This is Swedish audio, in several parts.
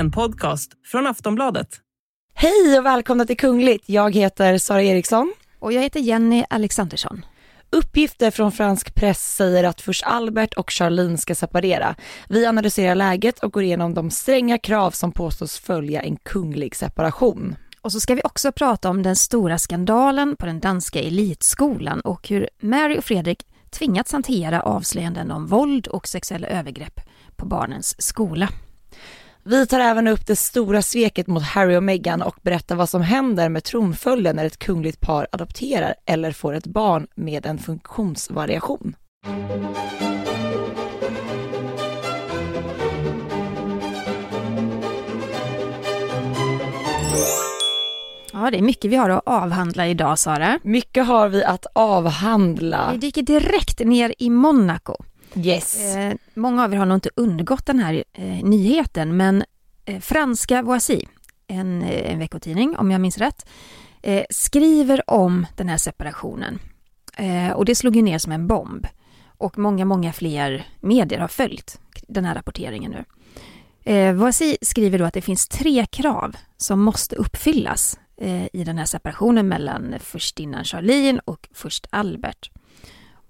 En podcast från Aftonbladet. Hej och välkomna till Kungligt. Jag heter Sara Eriksson. Och jag heter Jenny Alexandersson. Uppgifter från fransk press säger att först Albert och Charlene ska separera. Vi analyserar läget och går igenom de stränga krav som påstås följa en kunglig separation. Och så ska vi också prata om den stora skandalen på den danska elitskolan och hur Mary och Fredrik tvingats hantera avslöjanden om våld och sexuella övergrepp på barnens skola. Vi tar även upp det stora sveket mot Harry och Meghan och berättar vad som händer med tronföljden när ett kungligt par adopterar eller får ett barn med en funktionsvariation. Ja, det är mycket vi har att avhandla idag, Sara. Mycket har vi att avhandla. Vi dyker direkt ner i Monaco. Yes. Eh, många av er har nog inte undgått den här eh, nyheten, men eh, franska Voici, en, eh, en veckotidning om jag minns rätt, eh, skriver om den här separationen. Eh, och det slog ju ner som en bomb. Och många, många fler medier har följt den här rapporteringen nu. Eh, Voici skriver då att det finns tre krav som måste uppfyllas eh, i den här separationen mellan eh, förstinnan Charlene och först Albert.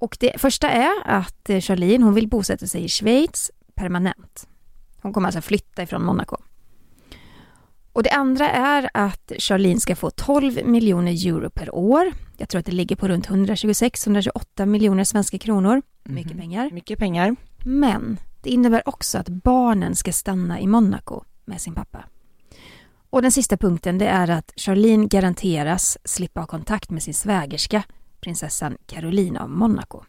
Och det första är att eh, Charlene hon vill bosätta sig i Schweiz permanent. Hon kommer alltså flytta ifrån Monaco. Och det andra är att Charlene ska få 12 miljoner euro per år. Jag tror att det ligger på runt 126-128 miljoner svenska kronor. Mycket pengar. Mycket pengar. Men det innebär också att barnen ska stanna i Monaco med sin pappa. Och den sista punkten det är att Charlene garanteras slippa ha kontakt med sin svägerska, prinsessan Carolina av Monaco.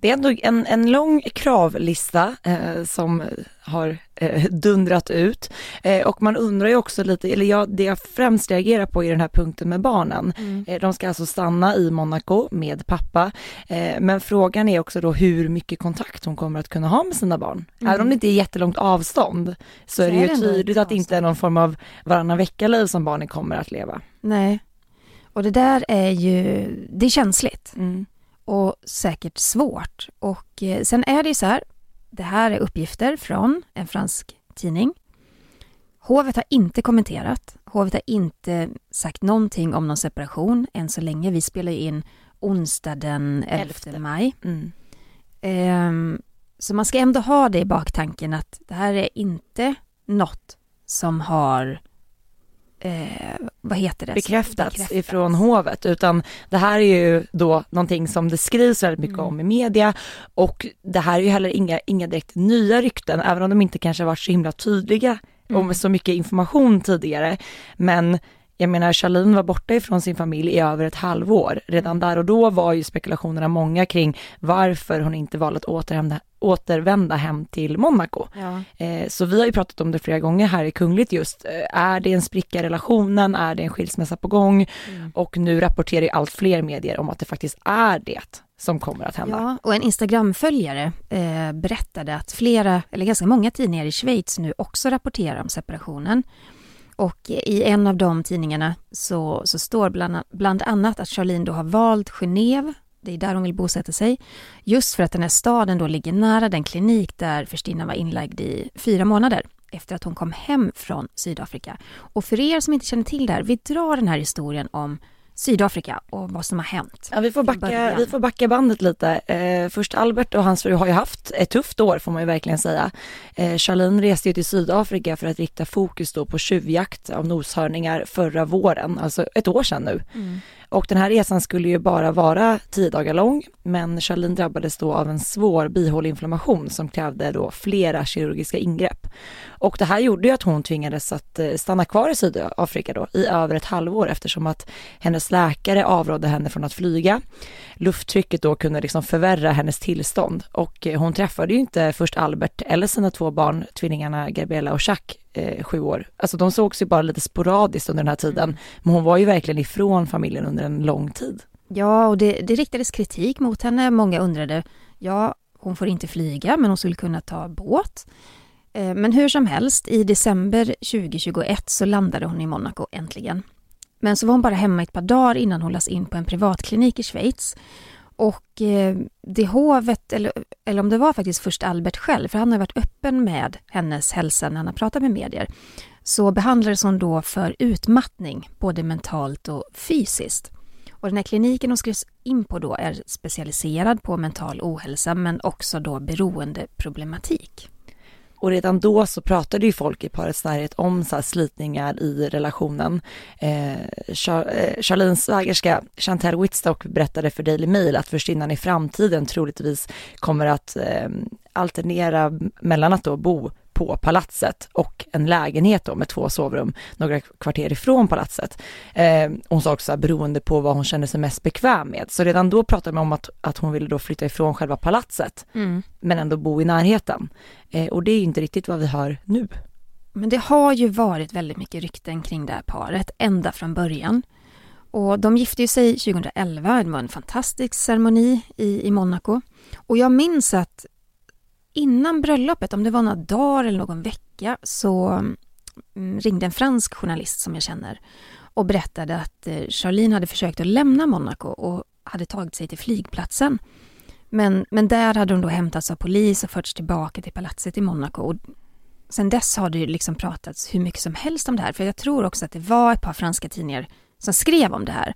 Det är ändå en, en lång kravlista eh, som har eh, dundrat ut. Eh, och man undrar ju också lite, eller jag, det jag främst reagerar på i den här punkten med barnen. Mm. Eh, de ska alltså stanna i Monaco med pappa. Eh, men frågan är också då hur mycket kontakt hon kommer att kunna ha med sina barn. Mm. Även om det inte är jättelångt avstånd så, är det ju tydligt att det inte är någon form av varannan vecka-liv som barnen kommer att leva. Nej. Och det där är ju, det är känsligt Mm. och säkert svårt. Och eh, sen är det ju så här, det här är uppgifter från en fransk tidning. Hovet har inte kommenterat. Hovet har inte sagt någonting om någon separation än så länge. Vi spelar ju in onsdag den 11 Elfte. maj. Mm. Ehm, så man ska ändå ha det i baktanken att det här är inte något som har eh, vad heter det? bekräftats, ifrån hovet utan det här är ju då någonting som det skrivs väldigt mycket Mm. om i media och det här är ju heller inga, inga direkt nya rykten även om de inte kanske varit så himla tydliga och med så mycket information tidigare. Men jag menar Charlene var borta ifrån sin familj i över ett halvår. Redan där och då var ju spekulationerna många kring varför hon inte valde att återvända, återvända hem till Monaco. Ja. Eh, Så vi har ju pratat om det flera gånger här i Kungligt just. Eh, Är det en spricka i relationen? Är det en skilsmässa på gång? Mm. Och nu rapporterar ju allt fler medier om att det faktiskt är det som kommer att hända. Ja, och en Instagram-följare eh, berättade att flera, eller ganska många tidningar i Schweiz nu också rapporterar om separationen. Och i en av de tidningarna så, så står bland, bland annat att Charlene då har valt Genève, det är där hon vill bosätta sig, just för att den här staden då ligger nära den klinik där förstinnan var inlagd i fyra månader efter att hon kom hem från Sydafrika. Och för er som inte känner till det här, vi drar den här historien om Sydafrika och vad som har hänt. Ja, vi, får backa, vi får backa bandet lite. Eh, först Albert och hans fru har ju haft ett tufft år får man ju verkligen säga. Eh, Charlene reste ju till Sydafrika för att rikta fokus då på tjuvjakt av noshörningar förra våren, alltså ett år sedan nu. Och den här resan skulle ju bara vara tio dagar lång, men Charlene drabbades då av en svår bihåleinflammation som krävde då flera kirurgiska ingrepp. Och det här gjorde ju att hon tvingades att eh, stanna kvar i Sydafrika då i över ett halvår eftersom att hennes läkare avrådde henne från att flyga. Lufttrycket då kunde liksom förvärra hennes tillstånd och eh, hon träffade ju inte först Albert eller sina två barn, tvillingarna Gabriella och Jacques, eh, sju år. Alltså de sågs ju bara lite sporadiskt under den här tiden, men hon var ju verkligen ifrån familjen under en lång tid. Ja, och det, det riktades kritik mot henne. Många undrade, ja, hon får inte flyga, men hon skulle kunna ta båt. Eh, Men hur som helst, i december 2021 så landade hon i Monaco äntligen. Men så var hon bara hemma ett par dagar innan hon lades in på en privatklinik i Schweiz och eh, det hovet, eller, eller om det var faktiskt först Albert själv, för han har varit öppen med hennes hälsa när han har pratat med medier, så behandlades hon då för utmattning, både mentalt och fysiskt. Och den här kliniken hon skrevs in på då är specialiserad på mental ohälsa men också då beroendeproblematik. Och redan då så pratade ju folk i parets närhet om så slitningar i relationen. Eh, eh Charlines svägerska Chantal Whitstock berättade för Daily Mail att förstinnan i framtiden troligtvis kommer att eh, alternera mellan att då bo på palatset och en lägenhet då med två sovrum några kvarter ifrån palatset. Eh, hon sa också beroende på vad hon kände sig mest bekväm med. Så redan då pratade man om att, att hon ville då flytta ifrån själva palatset mm. men ändå bo i närheten. Eh, och det är inte riktigt vad vi hör nu. Men det har ju varit väldigt mycket rykten kring det här paret ända från början. Och de gifte ju sig 2011, det var en fantastisk ceremoni i, i Monaco. Och jag minns att innan bröllopet, om det var några dagar eller någon vecka, så mm, ringde en fransk journalist som jag känner och berättade att eh, Charlene hade försökt att lämna Monaco och hade tagit sig till flygplatsen. Men, men där hade hon då hämtats av polis och förts tillbaka till palatset i Monaco. Och sen dess har det liksom pratats hur mycket som helst om det här, för jag tror också att det var ett par franska tidningar som skrev om det här.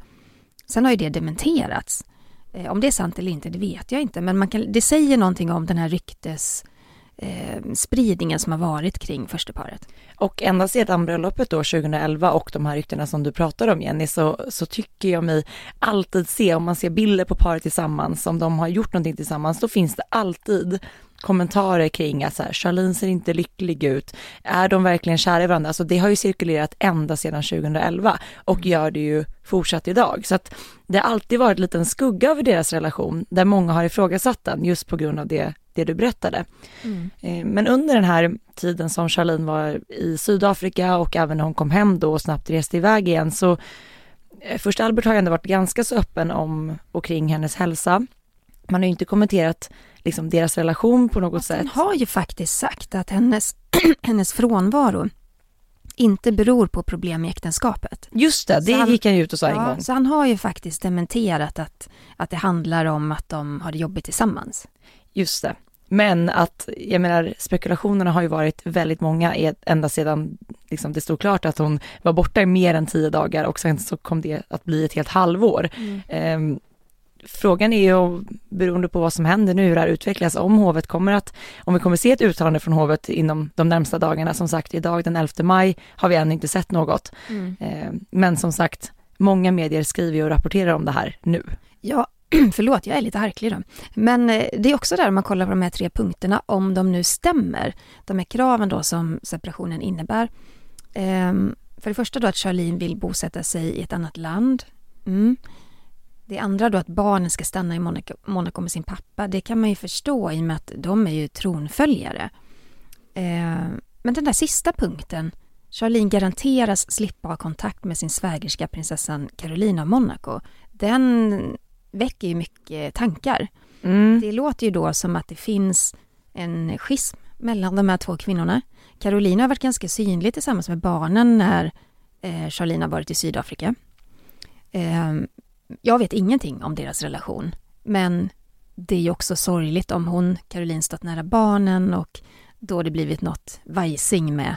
Sen har ju det dementerats. Eh, om det är sant eller inte, det vet jag inte, men man kan, det säger någonting om den här ryktes eh, spridningen som har varit kring försteparet. Och ända sedan bröllopet då 2011 och de här ryktena som du pratar om Jenny så, så tycker jag mig alltid se, om man ser bilder på paret tillsammans, om de har gjort någonting tillsammans, då finns det alltid kommentarer kring att så här, Charlene ser inte lycklig ut. Är de verkligen kära i varandra? Alltså det har ju cirkulerat ända sedan 2011 och mm. gör det ju fortsatt idag. Så att det har alltid varit en liten skugga över deras relation där många har ifrågasatt den just på grund av det, det du berättade. Mm. Eh, men under den här tiden som Charlene var i Sydafrika och även när hon kom hem då och snabbt reste iväg igen så eh, först Albert har ju ändå varit ganska så öppen om och kring hennes hälsa. Man har ju inte kommenterat liksom deras relation på något sätt. Hon har ju faktiskt sagt att hennes, hennes frånvaro inte beror på problem i äktenskapet. Just det, det han, gick han ju ut och sa ja, en gång. Så han har ju faktiskt dementerat att, att det handlar om att de har det jobbigt tillsammans. Just det. Men att, jag menar, spekulationerna har ju varit väldigt många ända sedan liksom, det stod klart att hon var borta i mer än tio dagar och sen så kom det att bli ett helt halvår. Mm. Um, frågan är ju beroende på vad som händer nu, hur det här utvecklas, om hovet kommer att, om vi kommer se ett uttalande från hovet inom de närmsta dagarna. Som sagt, idag den 11 maj har vi ännu inte sett något. Mm. Eh, men som sagt, många medier skriver och rapporterar om det här nu. Ja, förlåt, jag är lite harklig då. Men eh, det är också där om man kollar på de här tre punkterna, om de nu stämmer, de här kraven då som separationen innebär. Ehm, för det första då att Charlene vill bosätta sig i ett annat land. Mm. Det andra då att barnen ska stanna i Monaco, Monaco med sin pappa, det kan man ju förstå i och med att de är ju tronföljare. Eh, men den där sista punkten, Charlene garanteras slippa ha kontakt med sin svägerska prinsessan Carolina av Monaco, den väcker ju mycket tankar. Mm. Det låter ju då som att det finns en schism mellan de här två kvinnorna. Carolina har varit ganska synlig tillsammans med barnen när eh, Charlene har varit i Sydafrika. Eh, jag vet ingenting om deras relation, men det är ju också sorgligt om hon, Caroline, stått nära barnen och då det blivit något vajsing med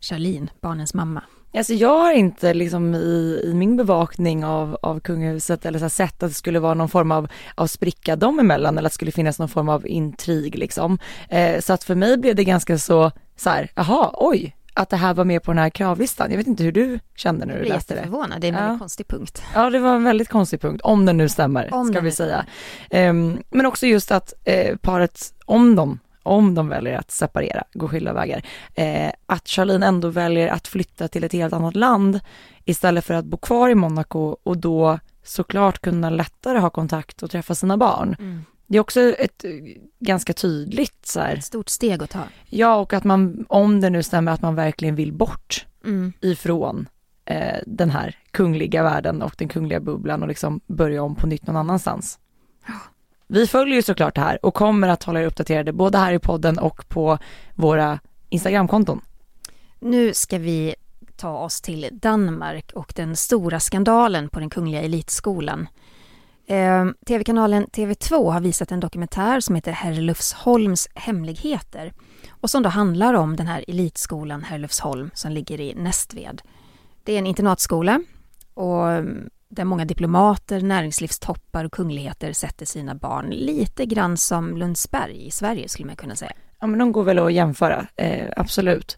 Charlene, barnens mamma. Alltså jag har inte liksom i, i min bevakning av, av kungahuset eller så sett att det skulle vara någon form av, av spricka dem emellan eller att det skulle finnas någon form av intrig liksom. Eh, så att för mig blev det ganska så, så här, jaha, oj, att det här var med på den här kravlistan. Jag vet inte hur du kände när du läste det. Jag förvånad, det är en väldigt konstig punkt. Ja, det var en väldigt konstig punkt, om den nu stämmer, om ska vi säga. Um, men också just att uh, paret, om de, om de väljer att separera, gå skilda vägar, uh, att Charlene ändå väljer att flytta till ett helt annat land istället för att bo kvar i Monaco och då såklart kunna lättare ha kontakt och träffa sina barn. Mm. Det är också ett ganska tydligt så här. Ett stort steg att ta. Ja, och att man, om det nu stämmer, att man verkligen vill bort mm. ifrån eh, den här kungliga världen och den kungliga bubblan och liksom börja om på nytt någon annanstans. Vi följer ju såklart det här och kommer att hålla er uppdaterade både här i podden och på våra Instagramkonton. Nu ska vi ta oss till Danmark och den stora skandalen på den kungliga elitskolan Eh, TV-kanalen TV2 har visat en dokumentär som heter Herlufsholms hemligheter och som då handlar om den här elitskolan Herlufsholm som ligger i Nästved. Det är en internatskola och ehm, där många diplomater, näringslivstoppar och kungligheter sätter sina barn lite grann som Lundsberg i Sverige skulle man kunna säga. Ja men de går väl att jämföra, eh, absolut.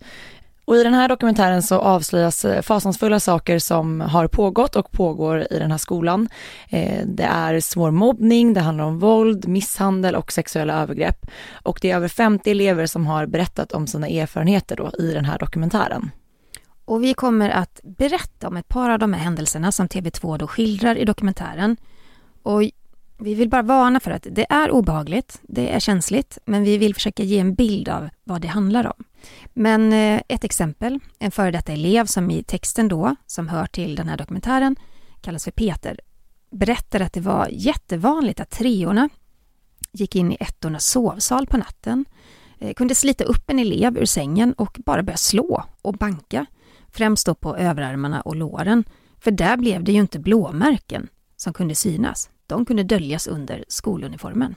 Och i den här dokumentären så avslöjas eh, fasansfulla saker som har pågått och pågår i den här skolan. Eh, det är svår mobbning, det handlar om våld, misshandel och sexuella övergrepp. Och det är över 50 elever som har berättat om sina erfarenheter då i den här dokumentären. Och vi kommer att berätta om ett par av de här händelserna som TV2 då skildrar i dokumentären. Och vi vill bara varna för att det är obehagligt, det är känsligt, men vi vill försöka ge en bild av vad det handlar om. Men eh, ett exempel, en före detta elev som i texten då, som hör till den här dokumentären, kallas för Peter, berättar att det var jättevanligt att treorna gick in i ettornas sovsal på natten, eh, kunde slita upp en elev ur sängen och bara börja slå och banka, främst då på överarmarna och låren, för där blev det ju inte blåmärken som kunde synas. De kunde döljas under skoluniformen.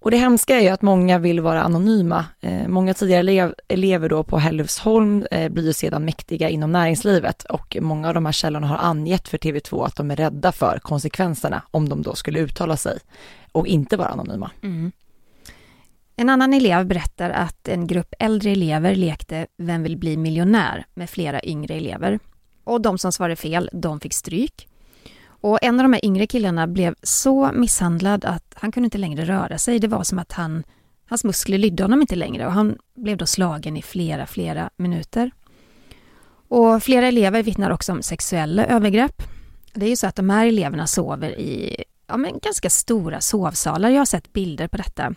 Och det hemska är ju att många vill vara anonyma. Eh, många tidigare elev, elever då på Hällefsholm eh, blir sedan mäktiga inom näringslivet och många av de här källorna har angett för TV2 att de är rädda för konsekvenserna om de då skulle uttala sig och inte vara anonyma. Mm. En annan elev berättar att en grupp äldre elever lekte Vem vill bli miljonär med flera yngre elever. Och de som svarade fel, de fick stryk. Och en av de här yngre killarna blev så misshandlad att han kunde inte längre röra sig. Det var som att han, hans muskler lydde honom inte längre och han blev då slagen i flera, flera minuter. Och flera elever vittnar också om sexuella övergrepp. Det är ju så att de här eleverna sover i ja, men ganska stora sovsalar. Jag har sett bilder på detta.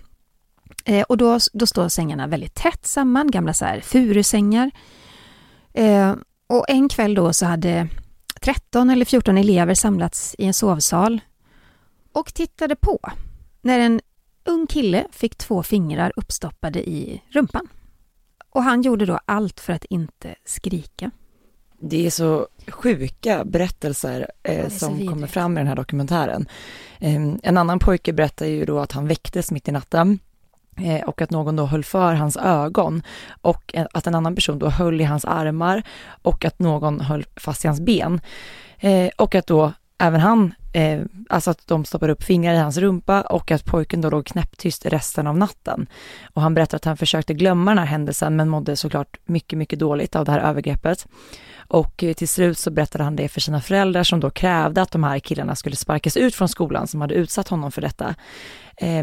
Eh, och då, då står sängarna väldigt tätt samman, gamla så här furusängar. Eh, och en kväll då så hade 13 eller 14 elever samlats i en sovsal och tittade på när en ung kille fick två fingrar uppstoppade i rumpan. Och han gjorde då allt för att inte skrika. Det är så sjuka berättelser eh, som kommer fram i den här dokumentären. Eh, en annan pojke berättar ju då att han väcktes mitt i natten Eh, och att någon då höll för hans ögon och att en annan person då höll i hans armar och att någon höll fast i hans ben. Eh, och att då även han, eh, alltså att de stoppar upp fingrar i hans rumpa och att pojken då låg knäpptyst resten av natten. Och han berättar att han försökte glömma den här händelsen men mådde såklart mycket, mycket dåligt av det här övergreppet. Och till slut så berättade han det för sina föräldrar som då krävde att de här killarna skulle sparkas ut från skolan som hade utsatt honom för detta.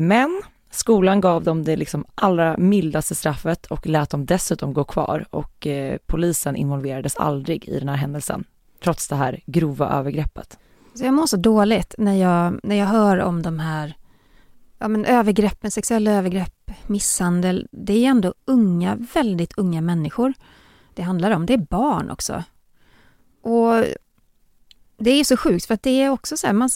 Men Skolan gav dem det liksom allra mildaste straffet och lät dem dessutom gå kvar och eh, polisen involverades aldrig i den här händelsen, trots det här grova övergreppet. Så jag mår så dåligt när jag, när jag hör om de här ja, men övergreppen, sexuella övergrepp, misshandel. Det är ändå unga, väldigt unga människor det handlar om. Det är barn också. Och det är så sjukt för att det är också så här, man,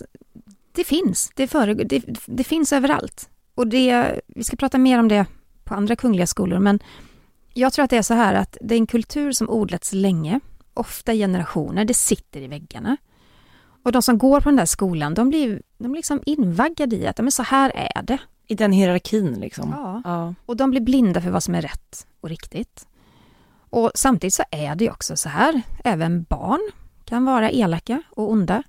det finns, det, föregår, det, det finns överallt. Och det, vi ska prata mer om det på andra kungliga skolor, men jag tror att det är så här att det är en kultur som odlats länge, ofta generationer, det sitter i väggarna. Och de som går på den där skolan, de blir, de blir liksom invaggade i att men så här är det. I den hierarkin liksom. Ja. ja. Och de blir blinda för vad som är rätt och riktigt. Och samtidigt så är det ju också så här, även barn kan vara elaka och onda.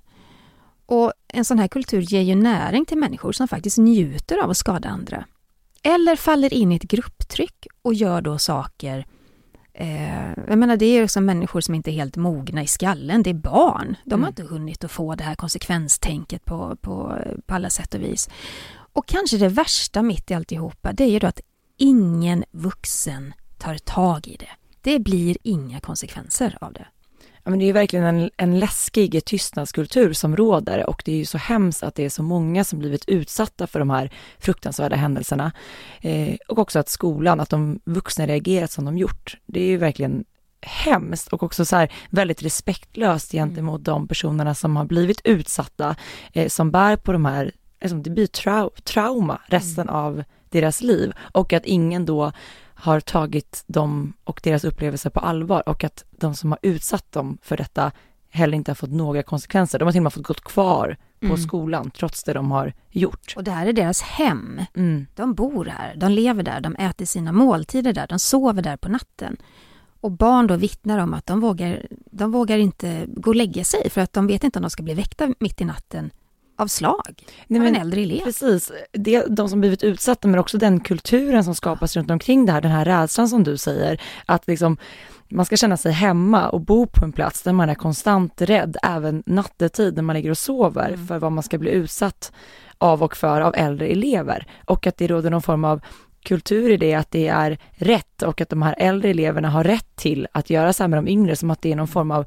Och en sån här kultur ger ju näring till människor som faktiskt njuter av att skada andra. Eller faller in i ett grupptryck och gör då saker eh, jag menar det är ju liksom människor som inte är helt mogna i skallen, det är barn. De mm. har inte hunnit att få det här konsekvenstänket på, på, på alla sätt och vis. Och kanske det värsta mitt i alltihopa, det är ju då att ingen vuxen tar tag i det. Det blir inga konsekvenser av det ja, men det är verkligen en, en läskig tystnadskultur som råder och det är ju så hemskt att det är så många som blivit utsatta för de här fruktansvärda händelserna. Eh, och också att skolan, att de vuxna reagerat som de gjort. Det är ju verkligen hemskt och också så här väldigt respektlöst gentemot mm. de personerna som har blivit utsatta, eh, som bär på de här, liksom, det blir trau trauma resten mm. av deras liv och att ingen då har tagit dem och deras upplevelser på allvar och att de som har utsatt dem för detta heller inte har fått några konsekvenser. De har till och med fått gått kvar på Mm. skolan trots det de har gjort. Och det här är deras hem. Mm. De bor här, de lever där, de äter sina måltider där, de sover där på natten. Och barn då vittnar om att de vågar, de vågar inte gå och lägga sig för att de vet inte om de ska bli väckta mitt i natten av slag Nej, av en äldre elev. Precis, det, de som blivit utsatta men också den kulturen som skapas runt omkring det här, den här rädslan som du säger, att liksom man ska känna sig hemma och bo på en plats där man är konstant rädd, även nattetid när man ligger och sover, Mm. för vad man ska bli utsatt av och för av äldre elever. Och att det råder någon form av kultur i det, att det är rätt och att de här äldre eleverna har rätt till att göra så här med de yngre, som att det är någon form av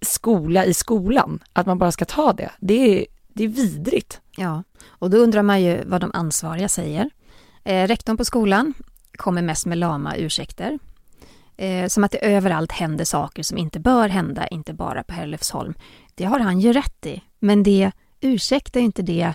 skola i skolan, att man bara ska ta det. Det är, det är vidrigt. Ja, och då undrar man ju vad de ansvariga säger. Eh, rektorn på skolan kommer mest med lama ursäkter. Eh, som att det överallt händer saker som inte bör hända, inte bara på Herlufsholm. Det har han ju rätt i, men det ursäktar ju inte det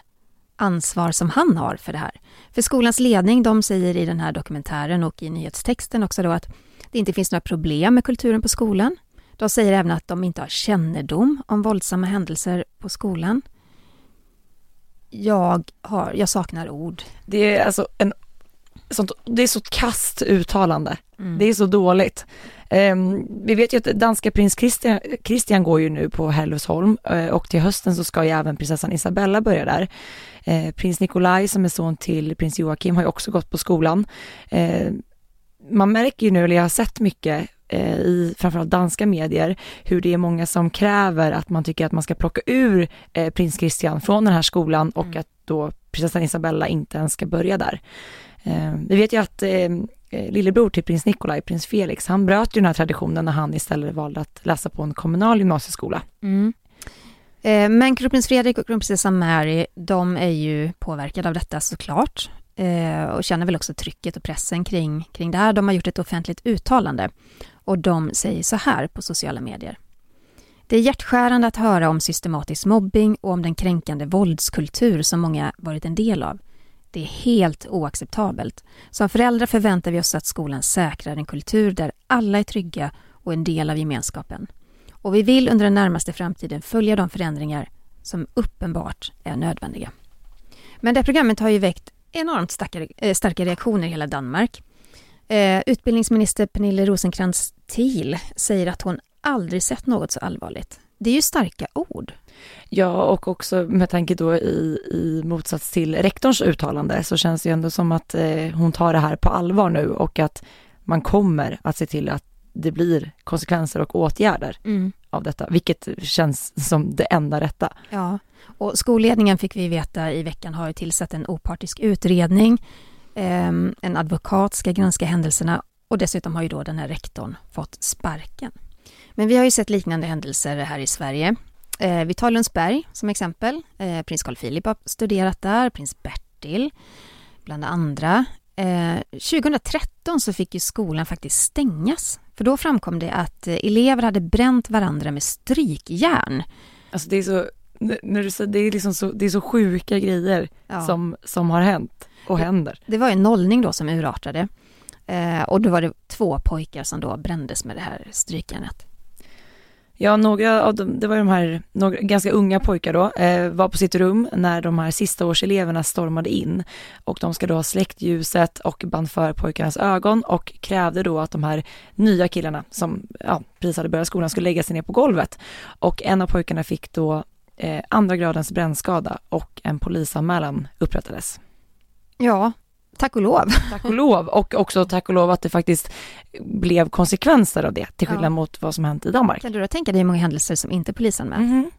ansvar som han har för det här. För skolans ledning, de säger i den här dokumentären och i nyhetstexten också då att det inte finns några problem med kulturen på skolan. De säger även att de inte har kännedom om våldsamma händelser på skolan. Jag, har, jag saknar ord. Det är alltså en sånt, det är så kast uttalande. Mm. Det är så dåligt. Ehm, vi vet ju att danska prins Christian, Christian går ju nu på Herlufsholm eh, och till hösten så ska ju även prinsessan Isabella börja där. Eh, prins Nikolaj som är son till prins Joakim har ju också gått på skolan. Eh, man märker ju nu, eller jag har sett mycket i framförallt danska medier, hur det är många som kräver att man tycker att man ska plocka ur eh, prins Christian från den här skolan och Mm. att då prinsessan Isabella inte ens ska börja där. Eh, vi vet ju att eh, eh, lillebror till prins Nikolaj, prins Felix, han bröt ju den här traditionen när han istället valde att läsa på en kommunal gymnasieskola. Mm. Eh, Men kronprins Fredrik och kronprinsessan Mary, de är ju påverkade av detta såklart. Eh, och känner väl också trycket och pressen kring, kring det här. De har gjort ett offentligt uttalande. Och de säger så här på sociala medier. Det är hjärtskärande att höra om systematisk mobbing och om den kränkande våldskultur som många varit en del av. Det är helt oacceptabelt. Som föräldrar förväntar vi oss att skolan säkrar en kultur där alla är trygga och en del av gemenskapen. Och vi vill under den närmaste framtiden följa de förändringar som uppenbart är nödvändiga. Men det här programmet har ju väckt enormt starka, eh, starka reaktioner i hela Danmark. Eh, utbildningsminister Pernille rosenkrantz thiel säger att hon aldrig sett något så allvarligt. Det är ju starka ord. Ja, och också med tanke då i, i motsats till rektorns uttalande så känns det ju ändå som att eh, hon tar det här på allvar nu och att man kommer att se till att det blir konsekvenser och åtgärder av detta, vilket känns som det enda rätta. Ja, och skolledningen fick vi veta i veckan har tillsatt en opartisk utredning. Ehm, En advokat ska granska händelserna och dessutom har ju då den här rektorn fått sparken. Men vi har ju sett liknande händelser här i Sverige. Eh, Vi tar Lundsberg som exempel. Eh, Prins Carl Philip har studerat där, prins Bertil bland andra. Eh, 2013 så fick ju skolan faktiskt stängas. För då framkom det att eh, elever hade bränt varandra med strykjärn. Alltså det är så, när du säger, det är liksom så, det är så sjuka grejer Ja. som, som har hänt och händer. Det var en nollning då som urartade. Eh, och då var det två pojkar som då brändes med det här strykjärnet. Ja, några av dem, det var de här några, ganska unga pojkar då, eh, var på sitt rum när de här sista årseleverna stormade in och de ska då ha släckt ljuset och band för pojkarnas ögon och krävde då att de här nya killarna som ja, precis hade börjat skolan skulle lägga sig ner på golvet och en av pojkarna fick då eh, andra gradens brännskada och en polisanmälan upprättades. Ja, tack och lov. Tack och lov och också tack och lov att det faktiskt blev konsekvenser av det till skillnad Ja. mot vad som hänt i Danmark. Kan du då tänka dig hur många händelser som inte polisanmäls? Mhm.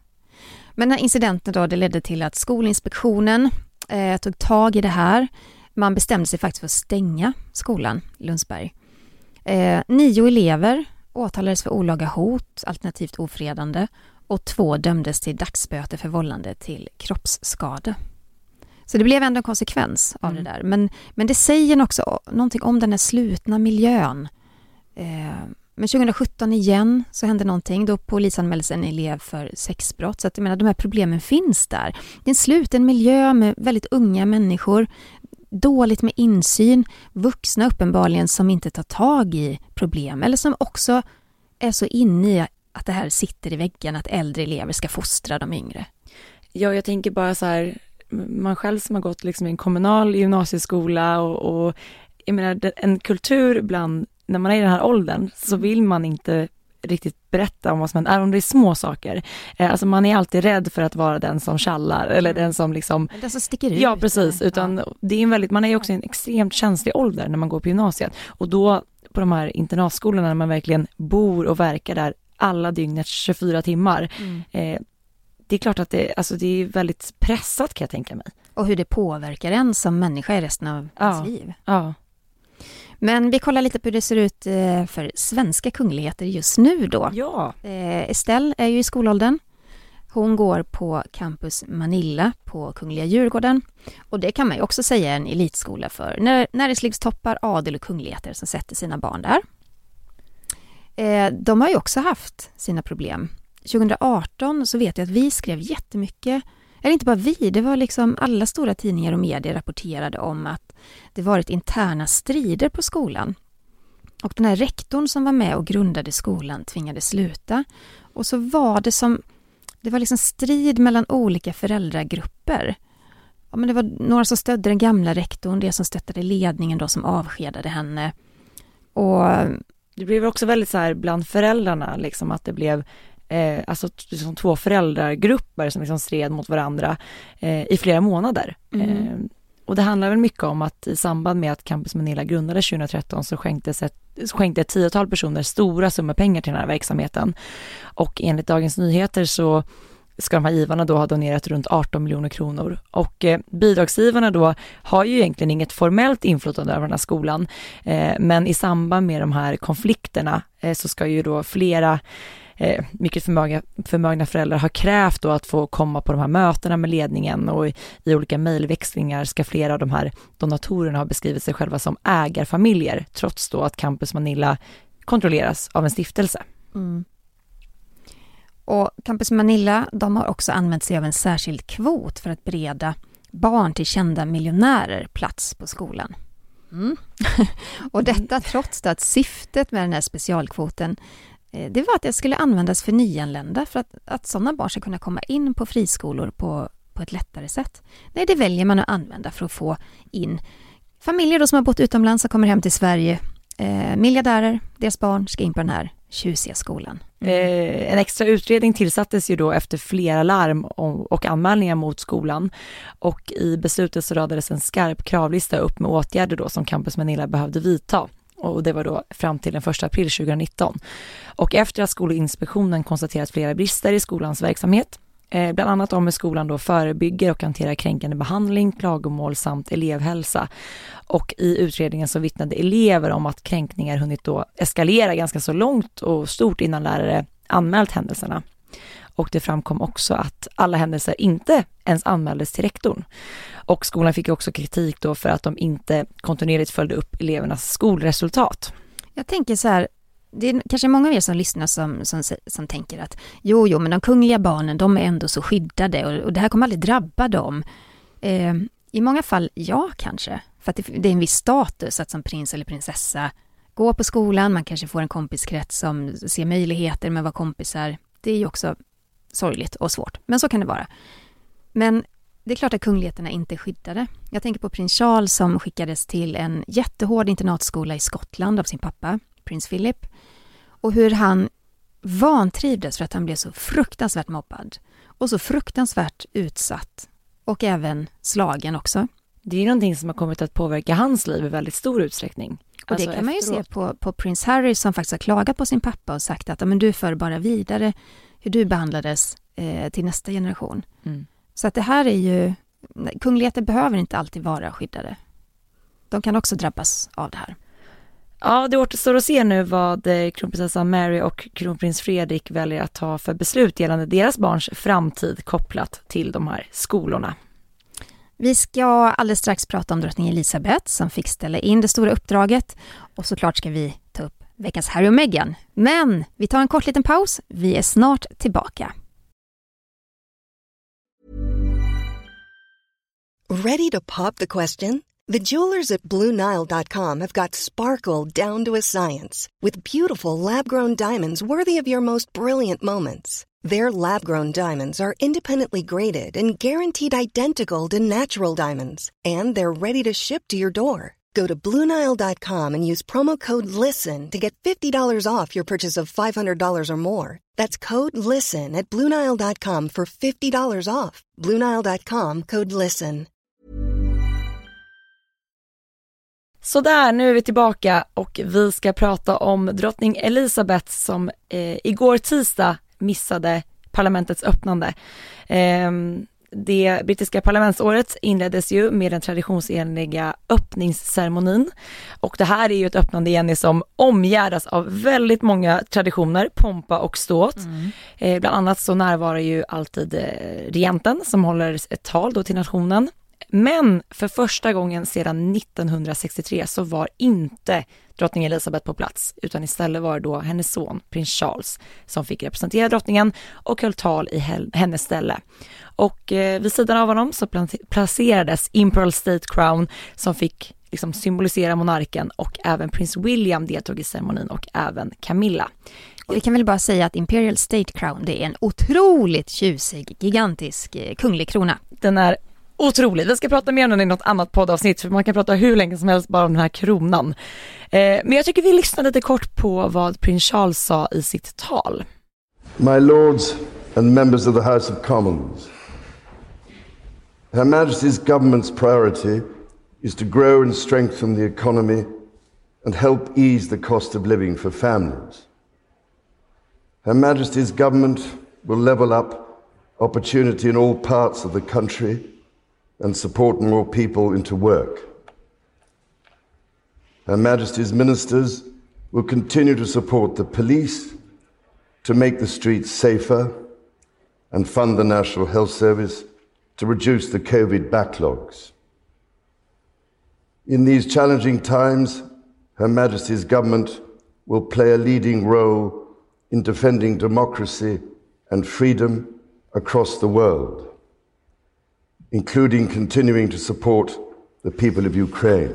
Men den här incidenten då, det ledde till att Skolinspektionen eh, tog tag i det här. Man bestämde sig faktiskt för att stänga skolan Lundsberg. Eh, nio elever åtalades för olaga hot, alternativt ofredande och två dömdes till dagsböter för vållande till kroppsskada. Så det blev ändå en konsekvens av Mm. det där. Men, men det säger också någonting om den här slutna miljön. Eh, men 2017 igen så hände någonting. Då polisanmäldes en elev för sexbrott. Så att jag menar, de här problemen finns där. Det är en sluten miljö med väldigt unga människor. Dåligt med insyn. Vuxna uppenbarligen som inte tar tag i problem. Eller som också är så inne i att det här sitter i väggen, att äldre elever ska fostra de yngre. Ja, jag tänker bara så här, man själv som har gått liksom i en kommunal gymnasieskola och, och jag menar en kultur bland, när man är i den här åldern så mm. vill man inte riktigt berätta om vad som händer, även om det är små saker. Eh, alltså man är alltid rädd för att vara den som kallar eller mm. den som liksom... Den som sticker ut. Ja precis, utan ja. det är en väldigt, man är också i en extremt känslig ålder när man går på gymnasiet och då på de här internatskolorna när man verkligen bor och verkar där alla dygnets 24 timmar. Mm. Eh, det är klart att det, alltså det är väldigt pressat kan jag tänka mig. Och hur det påverkar en som människa i resten av ja. ens liv. Ja. Men vi kollar lite på hur det ser ut eh, för svenska kungligheter just nu då. Ja. Eh, Estelle är ju i skolåldern. Hon går på Campus Manilla på Kungliga Djurgården. Och det kan man ju också säga är en elitskola för när, näringslivstoppar, adel och kungligheter som sätter sina barn där. Eh, de har ju också haft sina problem. 2018 så vet jag att vi skrev jättemycket, eller inte bara vi, det var liksom alla stora tidningar och medier rapporterade om att det varit interna strider på skolan. Och den här rektorn som var med och grundade skolan tvingades sluta. Och så var det som, det var liksom strid mellan olika föräldragrupper. Ja, men det var några som stödde den gamla rektorn, det som stöttade ledningen då som avskedade henne. Och det blev också väldigt så här bland föräldrarna, liksom att det blev eh, alltså liksom två föräldragrupper som liksom stred mot varandra eh, i flera månader. Mm. Eh, och det handlar väl mycket om att i samband med att Campus Manila grundades 2013 så skänktes ett, skänkte ett tiotal personer stora summor pengar till den här verksamheten. Och enligt Dagens Nyheter så ska de här givarna då ha donerat runt 18 miljoner kronor. Och eh, bidragsgivarna då har ju egentligen inget formellt inflytande över den här skolan, eh, men i samband med de här konflikterna eh, så ska ju då flera eh, mycket förmögna, förmögna föräldrar har krävt då att få komma på de här mötena med ledningen och i, i olika mejlväxlingar ska flera av de här donatorerna ha beskrivit sig själva som ägarfamiljer, trots då att Campus Manilla kontrolleras av en stiftelse. Mm. Och Campus Manilla, de har också använt sig av en särskild kvot för att bereda barn till kända miljonärer plats på skolan. Mm. och detta trots att syftet med den här specialkvoten Eh, det var att det skulle användas för nyanlända för att, att sådana barn ska kunna komma in på friskolor på, på ett lättare sätt. Nej, det väljer man att använda för att få in familjer då som har bott utomlands och kommer hem till Sverige. Eh, miljardärer, deras barn ska in på den här tjusiga skolan. Mm. Eh, en extra utredning tillsattes ju då efter flera larm och anmälningar mot skolan och i beslutet så radades en skarp kravlista upp med åtgärder då som Campus Manila behövde vidta och det var då fram till den 1 april 2019. Och efter att Skolinspektionen konstaterat flera brister i skolans verksamhet Eh, bland annat om hur skolan då förebygger och hanterar kränkande behandling, klagomål samt elevhälsa. Och i utredningen så vittnade elever om att kränkningar hunnit då eskalera ganska så långt och stort innan lärare anmält händelserna. Och det framkom också att alla händelser inte ens anmäldes till rektorn. Och skolan fick också kritik då för att de inte kontinuerligt följde upp elevernas skolresultat. Jag tänker så här, det är kanske många av er som lyssnar som, som, som tänker att jo, jo, men de kungliga barnen, de är ändå så skyddade och, och det här kommer aldrig drabba dem. Eh, I många fall, ja, kanske. För att det, det, är en viss status att som prins eller prinsessa gå på skolan, man kanske får en kompiskrets som ser möjligheter med att vara kompisar. Det är ju också sorgligt och svårt, men så kan det vara. Men det är klart att kungligheterna inte är skyddade. Jag tänker på prins Charles som skickades till en jättehård internatskola i Skottland av sin pappa, prins Philip och hur han vantrivdes för att han blev så fruktansvärt mobbad och så fruktansvärt utsatt och även slagen också. Det är någonting som har kommit att påverka hans liv i väldigt stor utsträckning. Och alltså det kan man ju se på, på prins Harry som faktiskt har klagat på sin pappa och sagt att men du för bara vidare hur du behandlades eh, till nästa generation. Mm. Så att det här är ju, kungligheter behöver inte alltid vara skyddade. De kan också drabbas av det här. Ja, det återstår att se nu vad eh, kronprinsessan Mary och kronprins Fredrik väljer att ta för beslut gällande deras barns framtid kopplat till de här skolorna. Vi ska alldeles strax prata om drottning Elizabeth som fick ställa in det stora uppdraget och såklart ska vi veckans Harry och Meghan. Men vi tar en kort liten paus. Vi är snart tillbaka. Ready to pop the question? The jewelers at BlueNile.com have got sparkle down to a science with beautiful lab-grown diamonds worthy of your most brilliant moments. Their lab grown diamonds are independently graded and guaranteed identical to natural diamonds, and they're ready to ship to your door. Go to Bluenile.com and use promo code LISTEN to get $50 off your purchase of $500 or more. That's code LISTEN at Bluenile.com for $50 off. Bluenile.com code LISTEN. Sådär, nu är vi tillbaka och vi ska prata om drottning Elizabeth som eh, igår tisdag missade parlamentets öppnande. Eh, det brittiska parlamentsåret inleddes ju med den traditionsenliga öppningsceremonin. Och det här är ju ett öppnande, Jenny, som omgärdas av väldigt många traditioner, pompa och ståt. Mm. Eh, bland annat så närvarar ju alltid eh, regenten som håller ett tal då till nationen. Men för första gången sedan 1963 så var inte drottning Elizabeth på plats, utan istället var det då hennes son, prins Charles, som fick representera drottningen och höll tal i hennes ställe. Och eh, vid sidan av honom så placerades Imperial State Crown som fick liksom symbolisera monarken och även prins William deltog i ceremonin och även Camilla. Vi kan väl bara säga att Imperial State Crown, det är en otroligt tjusig, gigantisk eh, kunglig krona. Den är otrolig. Vi ska prata mer om den i något annat poddavsnitt för man kan prata hur länge som helst bara om den här kronan. Eh, men jag tycker vi lyssnar lite kort på vad prins Charles sa i sitt tal. My lords and members of the House of Commons. Her Majesty's government's priority is to grow and strengthen the economy and help ease the cost of living for families. Her Majesty's government will level up opportunity in all parts of the country and support more people into work. Her Majesty's ministers will continue to support the police to make the streets safer and fund the National Health Service to reduce the COVID backlogs. In these challenging times, Her Majesty's government will play a leading role in defending democracy and freedom across the world. Including continuing to support the people of Ukraine.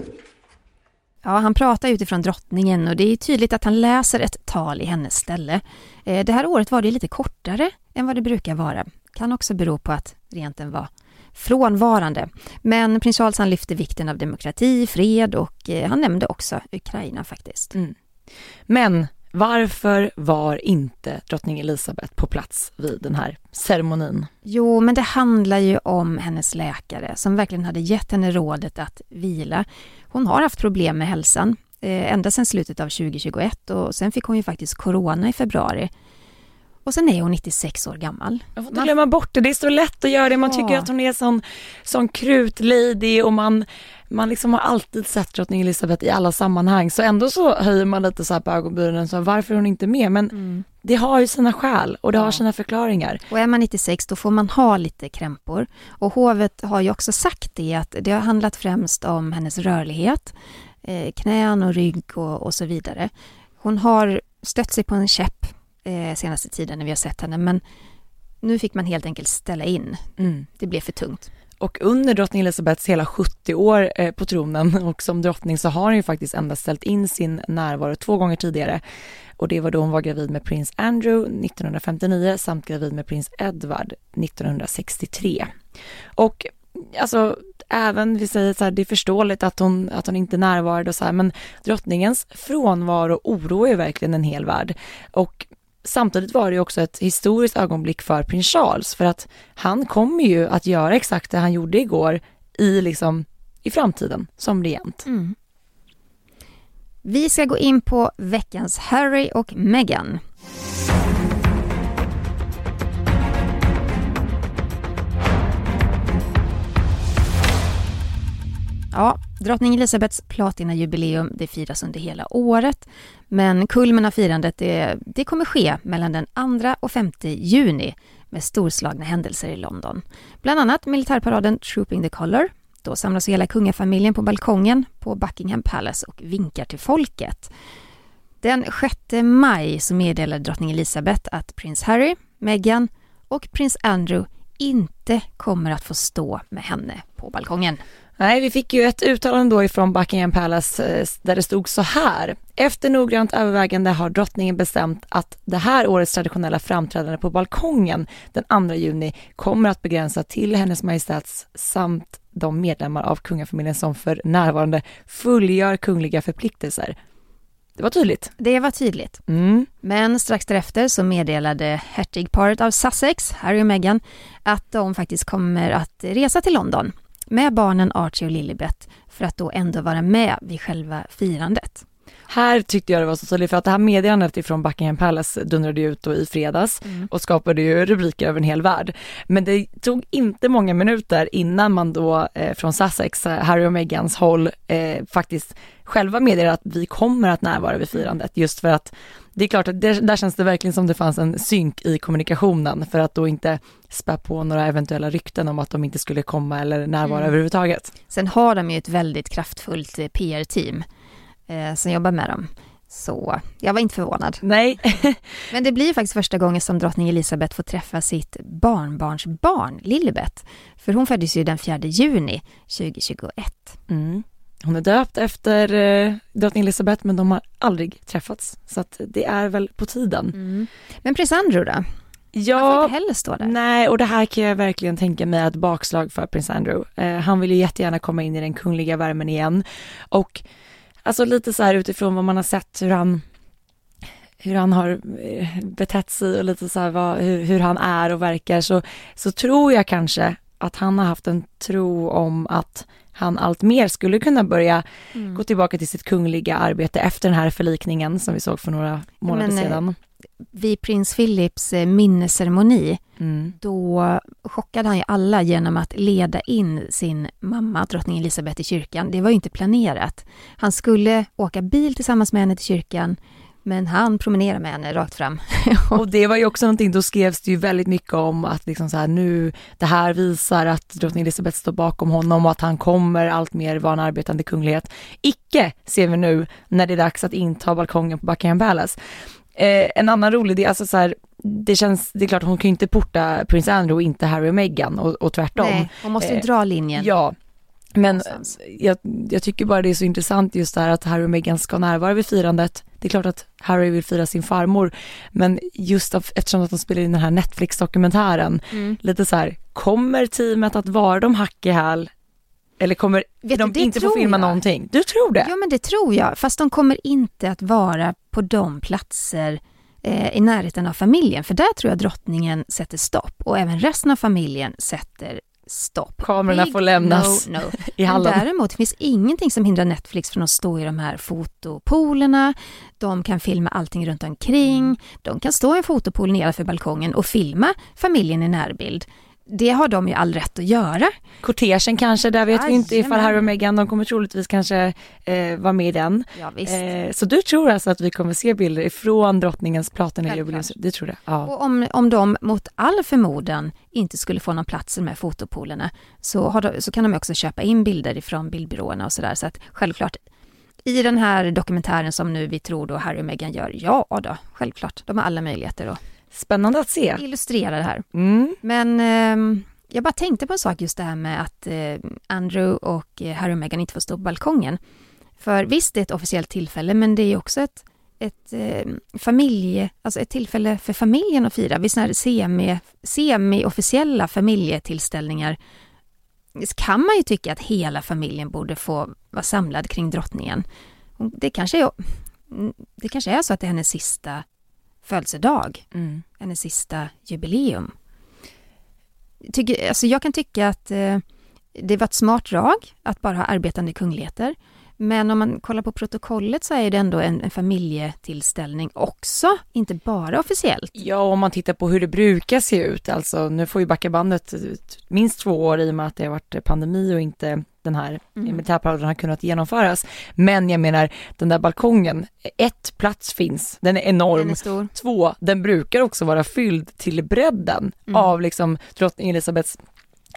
Ja, han pratar utifrån drottningen och det är tydligt att han läser ett tal i hennes ställe. Eh, det här året var det lite kortare än vad det brukar vara. Kan också bero på att regenten var frånvarande. Men prins Charles han lyfte vikten av demokrati, fred och eh, han nämnde också Ukraina faktiskt. Mm. Men varför var inte drottning Elizabeth på plats vid den här ceremonin? Jo, men det handlar ju om hennes läkare som verkligen hade gett henne rådet att vila. Hon har haft problem med hälsan eh, ända sedan slutet av 2021 och sen fick hon ju faktiskt corona i februari. Och sen är hon 96 år gammal. Jag får inte glömma bort det, det är så lätt att göra det. Man ja. tycker att hon är sån, sån krutlady och man, man liksom har alltid sett drottning Elizabeth i alla sammanhang. Så ändå så höjer man lite så här på ögonbrynen, så varför är hon inte med? Men mm. det har ju sina skäl och det ja. har sina förklaringar. Och är man 96 då får man ha lite krämpor. Och hovet har ju också sagt det att det har handlat främst om hennes rörlighet, eh, knän och rygg och, och så vidare. Hon har stött sig på en käpp eh, senaste tiden när vi har sett henne, men nu fick man helt enkelt ställa in. Mm. Det blev för tungt. Och under drottning Elizabeths hela 70 år eh, på tronen och som drottning så har hon ju faktiskt endast ställt in sin närvaro två gånger tidigare. Och det var då hon var gravid med prins Andrew 1959 samt gravid med prins Edward 1963. Och alltså även, vi säger så här, det är förståeligt att hon, att hon inte närvarade och så här, men drottningens frånvaro oroar ju verkligen en hel värld. Och samtidigt var det också ett historiskt ögonblick för prins Charles för att han kommer ju att göra exakt det han gjorde igår i liksom i framtiden som regent. Mm. Vi ska gå in på veckans Harry och Meghan. Ja, drottning Elisabeths platinajubileum det firas under hela året. Men kulmen av firandet det, det kommer ske mellan den 2 och 5 juni med storslagna händelser i London. Bland annat militärparaden Trooping the Colour. Då samlas hela kungafamiljen på balkongen på Buckingham Palace och vinkar till folket. Den 6 maj så meddelade drottning Elizabeth att prins Harry, Meghan och prins Andrew inte kommer att få stå med henne på balkongen. Nej, vi fick ju ett uttalande då ifrån Buckingham Palace eh, där det stod så här. Efter noggrant övervägande har drottningen bestämt att det här årets traditionella framträdande på balkongen den 2 juni kommer att begränsa till Hennes Majestäts samt de medlemmar av kungafamiljen som för närvarande fullgör kungliga förpliktelser. Det var tydligt. Det var tydligt. Mm. Men strax därefter så meddelade hertigparet av Sussex, Harry och Meghan, att de faktiskt kommer att resa till London med barnen Archie och Lilibet för att då ändå vara med vid själva firandet. Här tyckte jag det var så tydligt för att det här meddelandet ifrån Buckingham Palace dundrade ut då i fredags Mm. och skapade ju rubriker över en hel värld. Men det tog inte många minuter innan man då eh, från Sussex, eh, Harry och Meghans håll, eh, faktiskt själva meddelade att vi kommer att närvara vid firandet just för att det är klart att det, där känns det verkligen som det fanns en synk i kommunikationen för att då inte spä på några eventuella rykten om att de inte skulle komma eller närvara Mm. överhuvudtaget. Sen har de ju ett väldigt kraftfullt eh, PR-team eh, som jobbar med dem. Så jag var inte förvånad. Nej, Men det blir faktiskt första gången som drottning Elisabeth får träffa sitt barnbarnsbarn Lilibet. För hon föddes ju den 4 juni 2021. Mm. Hon är döpt efter eh, drottning Elizabeth men de har aldrig träffats. Så att det är väl på tiden. Men prins Andrew då? Han får Ja, inte heller stå där. nej och det här kan jag verkligen tänka mig ett bakslag för prins Andrew. Eh, han vill ju jättegärna komma in i den kungliga värmen igen. Och alltså lite så här utifrån vad man har sett hur han hur han har eh, betett sig och lite så här vad, hur, hur han är och verkar så, så tror jag kanske att han har haft en tro om att han allt mer skulle kunna börja Mm. gå tillbaka till sitt kungliga arbete efter den här förlikningen som vi såg för några månader Men, eh, sedan. Vid prins Philips eh, minnesceremoni, Mm. då chockade han ju alla genom att leda in sin mamma, drottning Elisabeth, i kyrkan. Det var ju inte planerat. Han skulle åka bil tillsammans med henne till kyrkan, men han promenerade med henne rakt fram. Och det var ju också någonting, då skrevs det ju väldigt mycket om att liksom så här nu, det här visar att drottning Elizabeth står bakom honom och att han kommer allt mer vara en arbetande kunglighet. Icke ser vi nu när det är dags att inta balkongen på Buckingham Palace. Eh, en annan rolig idé, alltså så här, det känns, det är klart hon kan ju inte porta prins Andrew och inte Harry och Meghan och, och tvärtom. Nej, hon måste ju Eh, dra linjen. Ja, men jag, jag tycker bara det är så intressant just det här att Harry och Meghan ska närvara vid firandet. Det är klart att Harry vill fira sin farmor, men just av, eftersom att de spelar in den här Netflix-dokumentären, Mm. lite så här, kommer teamet att vara de hack i häl? Eller kommer Vet de du, inte få filma jag. någonting? Du tror det? Ja, men det tror jag. Fast de kommer inte att vara på de platser eh, i närheten av familjen. För där tror jag drottningen sätter stopp och även resten av familjen sätter stopp. Kamerorna Big får lämnas no, no. i hallen. däremot finns ingenting som hindrar Netflix från att stå i de här fotopolerna. De kan filma allting runt omkring. De kan stå i en fotopool nedanför balkongen och filma familjen i närbild. Det har de ju all rätt att göra. Kortegen kanske, där vet vi inte ifall. Harry och Meghan, de kommer troligtvis kanske eh, vara med i den. Ja, visst. Eh, så du tror alltså att vi kommer se bilder ifrån drottningens platina Självklart. jubileum? Det tror jag. Ja. Och om, om de mot all förmodan inte skulle få någon plats i de här fotopolerna så, de, så kan de också köpa in bilder ifrån bildbyråerna och sådär. Så att självklart, i den här dokumentären som nu vi tror då Harry och Meghan gör, ja då, självklart, de har alla möjligheter att Spännande att se. illustrera det här. Mm. Men ehm, jag bara tänkte på en sak just det här med att eh, Andrew och eh, Harry och Meghan inte får stå på balkongen. För visst, det är ett officiellt tillfälle, men det är också ett, ett eh, familje, alltså ett tillfälle för familjen att fira. Vid sådana semi, semi-officiella familjetillställningar kan man ju tycka att hela familjen borde få vara samlad kring drottningen. Det kanske är, mm, det kanske är så att det är hennes sista födelsedag Mm. hennes sista jubileum. Tycker, alltså jag kan tycka att eh, det var ett smart drag att bara ha arbetande kungligheter. Men om man kollar på protokollet så är det ändå en, en familjetillställning också, inte bara officiellt. Ja, om man tittar på hur det brukar se ut, alltså nu får ju backa bandet minst två år i och med att det har varit pandemi och inte den här Mm. militärparaden har kunnat genomföras. Men jag menar, den där balkongen, ett, plats finns, den är enorm. Den är stor. Två, den brukar också vara fylld till bredden Mm. av liksom drottning Elisabeths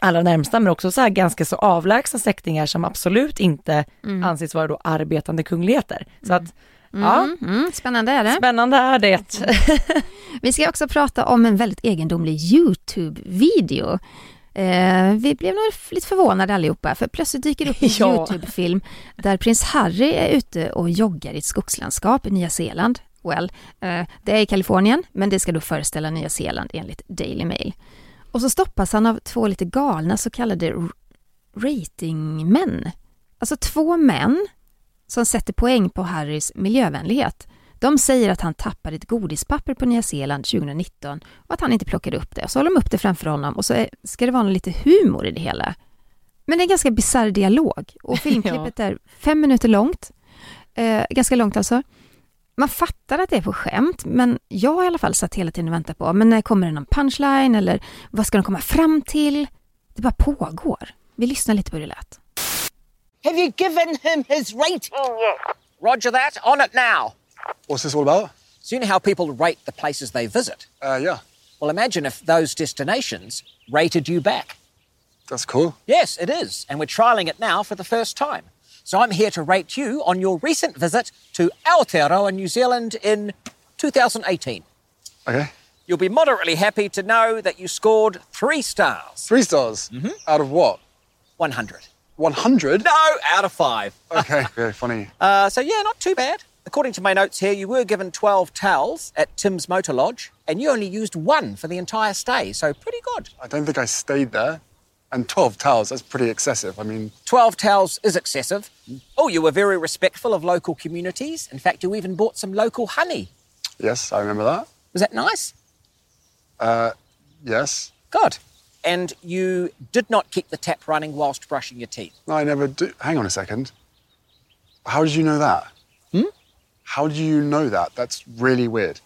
allra närmsta, men också så här ganska så avlägsna släktingar som absolut inte Mm. anses vara då arbetande kungligheter. Så att, ja, Mm, mm, spännande är det. spännande är det. Vi ska också prata om en väldigt egendomlig YouTube-video. Eh, vi blev nog lite förvånade allihopa, för plötsligt dyker det upp en Ja. YouTube-film där prins Harry är ute och joggar i ett skogslandskap i Nya Zeeland. Well, eh, det är i Kalifornien, men det ska då föreställa Nya Zeeland enligt Daily Mail. Och så stoppas han av två lite galna så kallade ratingmän. Alltså två män som sätter poäng på Harrys miljövänlighet. De säger att han tappade ett godispapper på Nya Zeeland 2019 och att han inte plockade upp det. Och så håller de upp det framför honom och så är, ska det vara lite humor i det hela. Men det är en ganska bisarr dialog och filmklippet är fem minuter långt. Eh, ganska långt alltså. Man fattar att det är på skämt, men jag har i alla fall satt hela tiden och väntat på, men när kommer det någon punchline eller vad ska de komma fram till? Det bara pågår. Vi lyssnar lite på hur det lät. Have you given him his rating? Roger that. On it now. What's this all about? So you know how people rate the places they visit? Uh, yeah, Well, imagine if those destinations rated you back. that's cool. Yes, it is. And we're trialling it now for the first time. So I'm here to rate you on your recent visit to Aotearoa, New Zealand in 2018. Okay. You'll be moderately happy to know that you scored three stars. Three stars out of what? 100. 100? No, out of five. Okay, very funny. Uh, so, yeah, not too bad. According to my notes here, you were given 12 towels at Tim's Motor Lodge, and you only used one for the entire stay, so pretty good. I don't think I stayed there. And 12 towels, that's pretty excessive. I mean, 12 towels is excessive. Oh, you were very respectful of local communities. In fact, you even bought some local honey. yes, I remember that. Was that nice? Uh, yes. Good. And you did not keep the tap running whilst brushing your teeth. No, I never do. Hang on a second. How did you know that? How did you know that? That's really weird.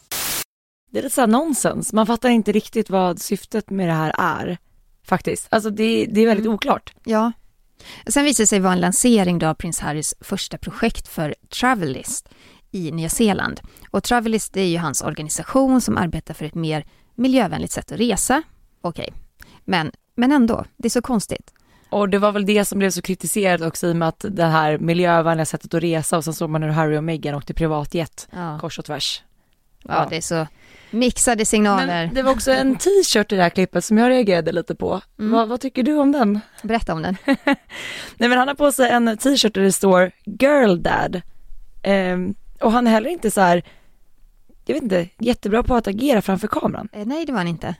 Det är lite så här nonsens. Man fattar inte riktigt vad syftet med det här är. Faktiskt. Alltså det, det är väldigt oklart. Ja. Sen visade det sig vara en lansering då av prins Harrys första projekt för Travelist i Nya Zeeland. Och Travelist är ju hans organisation som arbetar för ett mer miljövänligt sätt att resa. Okej, men, men ändå, det är så konstigt. Och det var väl det som blev så kritiserat också i och med att det här miljövänliga sättet att resa och sen såg man hur Harry och Meghan åkte privatjet Ja. kors och tvärs. Ja, det är så mixade signaler. Men det var också en t-shirt i det här klippet som jag reagerade lite på. Vad, vad tycker du om den? Berätta om den. Nej men han har på sig en t-shirt där det står Girl Dad. Ehm, och han är heller inte så här, jag vet inte, jättebra på att agera framför kameran. Eh, Nej, det var han inte.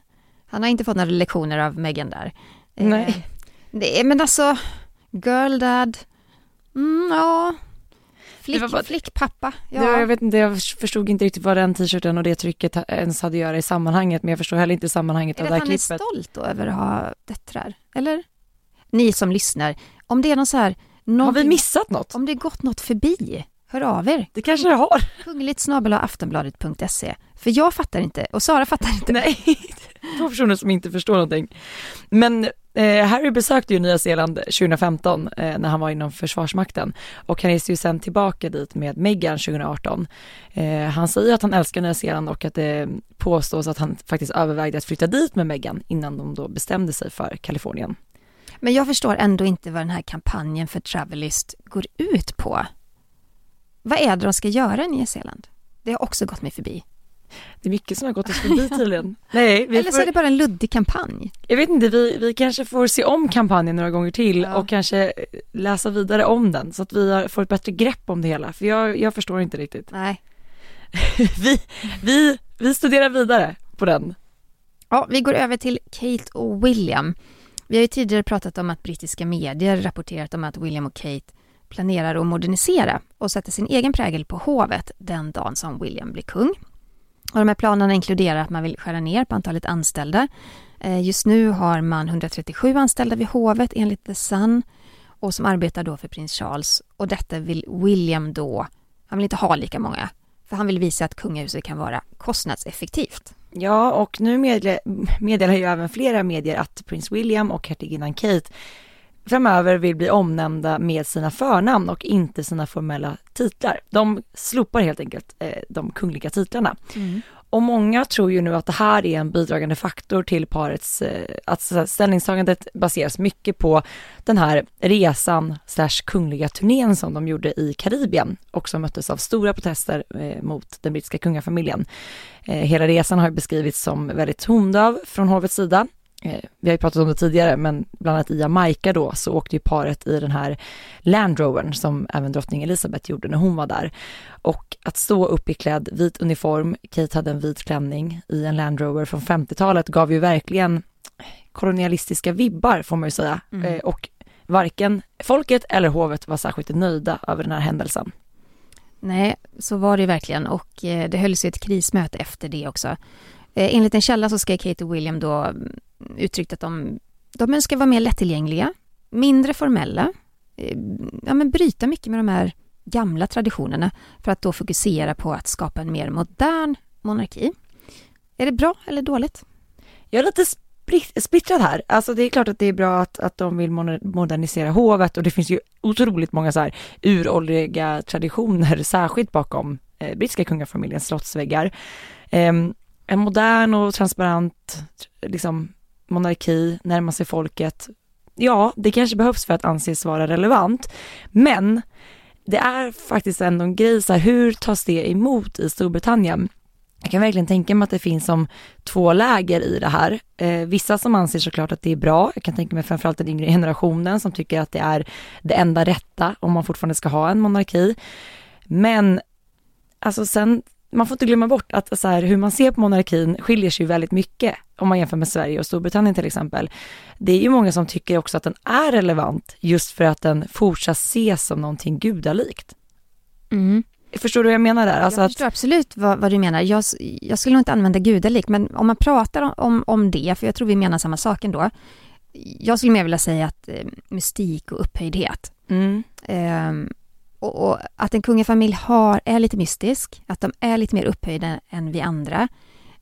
Han har inte fått några lektioner av Meghan där. Eh, Nej. Det är, men alltså, girl dad, mm, ja. Flick, bara- flickpappa, Ja. ja. jag vet inte, jag förstod inte riktigt vad den t-shirten och det trycket ens hade att göra i sammanhanget, men jag förstår heller inte sammanhanget Är av det det att här han är klippet. stolt då över att ha döttrar? Eller? Ni som lyssnar, om det är någon så här, Har vi missat något? Om det gått något förbi, hör av er. Det kanske det har. Kungligt snabel aftonbladet.se. För jag fattar inte, och Sara fattar inte. Nej, två personer som inte förstår någonting. Men eh, Harry besökte ju Nya Zeeland 2015 eh, när han var inom Försvarsmakten och han reste ju sen tillbaka dit med Meghan 2018. Eh, han säger att han älskar Nya Zeeland och att det påstås att han faktiskt övervägde att flytta dit med Meghan innan de då bestämde sig för Kalifornien. Men jag förstår ändå inte vad den här kampanjen för Travelist går ut på. Vad är det de ska göra i Nya Zeeland? Det har också gått mig förbi. Det är mycket som har gått oss förbi tydligen. Nej, vi Eller så är får, det bara en luddig kampanj. jag vet inte, vi, vi kanske får se om kampanjen några gånger till Ja. och kanske läsa vidare om den så att vi får ett bättre grepp om det hela. För jag, jag förstår inte riktigt. Nej. vi, vi, vi studerar vidare på den. Ja, vi går över till Kate och William. Vi har ju tidigare pratat om att brittiska medier rapporterat om att William och Kate planerar att modernisera och sätta sin egen prägel på hovet den dagen som William blir kung. Och de här planerna inkluderar att man vill skära ner på antalet anställda. Eh, just nu har man 137 anställda vid hovet enligt The Sun och som arbetar då för prins Charles. Och detta vill William då, han vill inte ha lika många, för han vill visa att kungahuset kan vara kostnadseffektivt. Ja, och nu meddelar ju även flera medier att prins William och hertiginnan Kate framöver vill bli omnämnda med sina förnamn och inte sina formella titlar. De slopar helt enkelt eh, de kungliga titlarna. Och många tror ju nu att det här är en bidragande faktor till parets, eh, att ställningstagandet baseras mycket på den här resan slash kungliga turnén som de gjorde i Karibien och som möttes av stora protester eh, mot den brittiska kungafamiljen. Eh, hela resan har beskrivits som väldigt tondöv från hovets sida vi har ju pratat om det tidigare, men bland annat i Jamaica då så åkte ju paret i den här Land Rovern som även drottning Elizabeth gjorde när hon var där. Och att stå uppiklädd vit uniform, Kate hade en vit klänning i en Land Rover från 50-talet gav ju verkligen kolonialistiska vibbar får man ju säga. Mm. Eh, och varken folket eller hovet var särskilt nöjda över den här händelsen. Nej, så var det verkligen och eh, det hölls ju ett krismöte efter det också. Eh, enligt en källa så ska Kate och William då mm, uttryckt att de, de önskar vara mer lättillgängliga, mindre formella, eh, ja men bryta mycket med de här gamla traditionerna för att då fokusera på att skapa en mer modern monarki. Är det bra eller dåligt? Jag är lite splittrad här. Alltså det är klart att det är bra att, att de vill modernisera hovet och det finns ju otroligt många så här uråldriga traditioner, särskilt bakom eh, brittiska kungafamiljens slottsväggar. Ehm, en modern och transparent liksom, monarki, närma sig folket. Ja, det kanske behövs för att anses vara relevant, men det är faktiskt ändå en grej så här, hur tas det emot i Storbritannien? Jag kan verkligen tänka mig att det finns som två läger i det här. Eh, vissa som anser såklart att det är bra. Jag kan tänka mig framförallt den yngre generationen som tycker att det är det enda rätta om man fortfarande ska ha en monarki. Men alltså sen, man får inte glömma bort att så här, hur man ser på monarkin skiljer sig väldigt mycket om man jämför med Sverige och Storbritannien till exempel. Det är ju många som tycker också att den är relevant just för att den fortsatt ses som någonting gudalikt. Mm. Förstår du vad jag menar där? Alltså jag att, förstår absolut vad, vad du menar. Jag, jag skulle nog inte använda gudalik, men om man pratar om, om, om det, för jag tror vi menar samma sak ändå. Jag skulle mer vilja säga att eh, mystik och upphöjdhet. mm, Ehm, och, och att en kungafamilj har, är lite mystisk, att de är lite mer upphöjda än vi andra.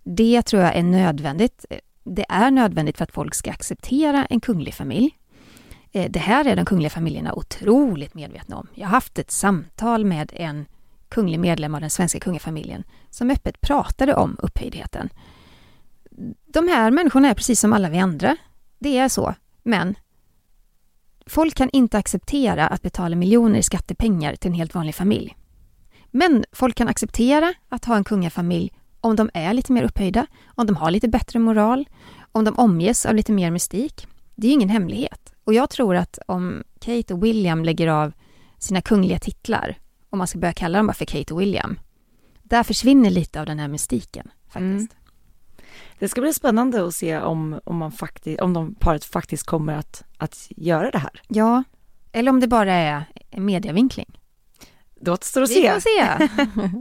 Det tror jag är nödvändigt. Det är nödvändigt för att folk ska acceptera en kunglig familj. Eh, det här är de kungliga familjerna otroligt medvetna om. Jag har haft ett samtal med en kunglig medlem av den svenska kungafamiljen som öppet pratade om upphöjdheten. De här människorna är precis som alla vi andra. Det är så. Men folk kan inte acceptera att betala miljoner i skattepengar till en helt vanlig familj. Men folk kan acceptera att ha en kungafamilj om de är lite mer upphöjda, om de har lite bättre moral, om de omges av lite mer mystik. Det är ju ingen hemlighet. Och jag tror att om Kate och William lägger av sina kungliga titlar, om man ska börja kalla dem bara för Kate och William, där försvinner lite av den här mystiken faktiskt. Mm. Det ska bli spännande att se om, om, man faktiskt, om de paret faktiskt kommer att, att göra det här. Ja, eller om det bara är en mediavinkling. Det återstår att Vi se. får se.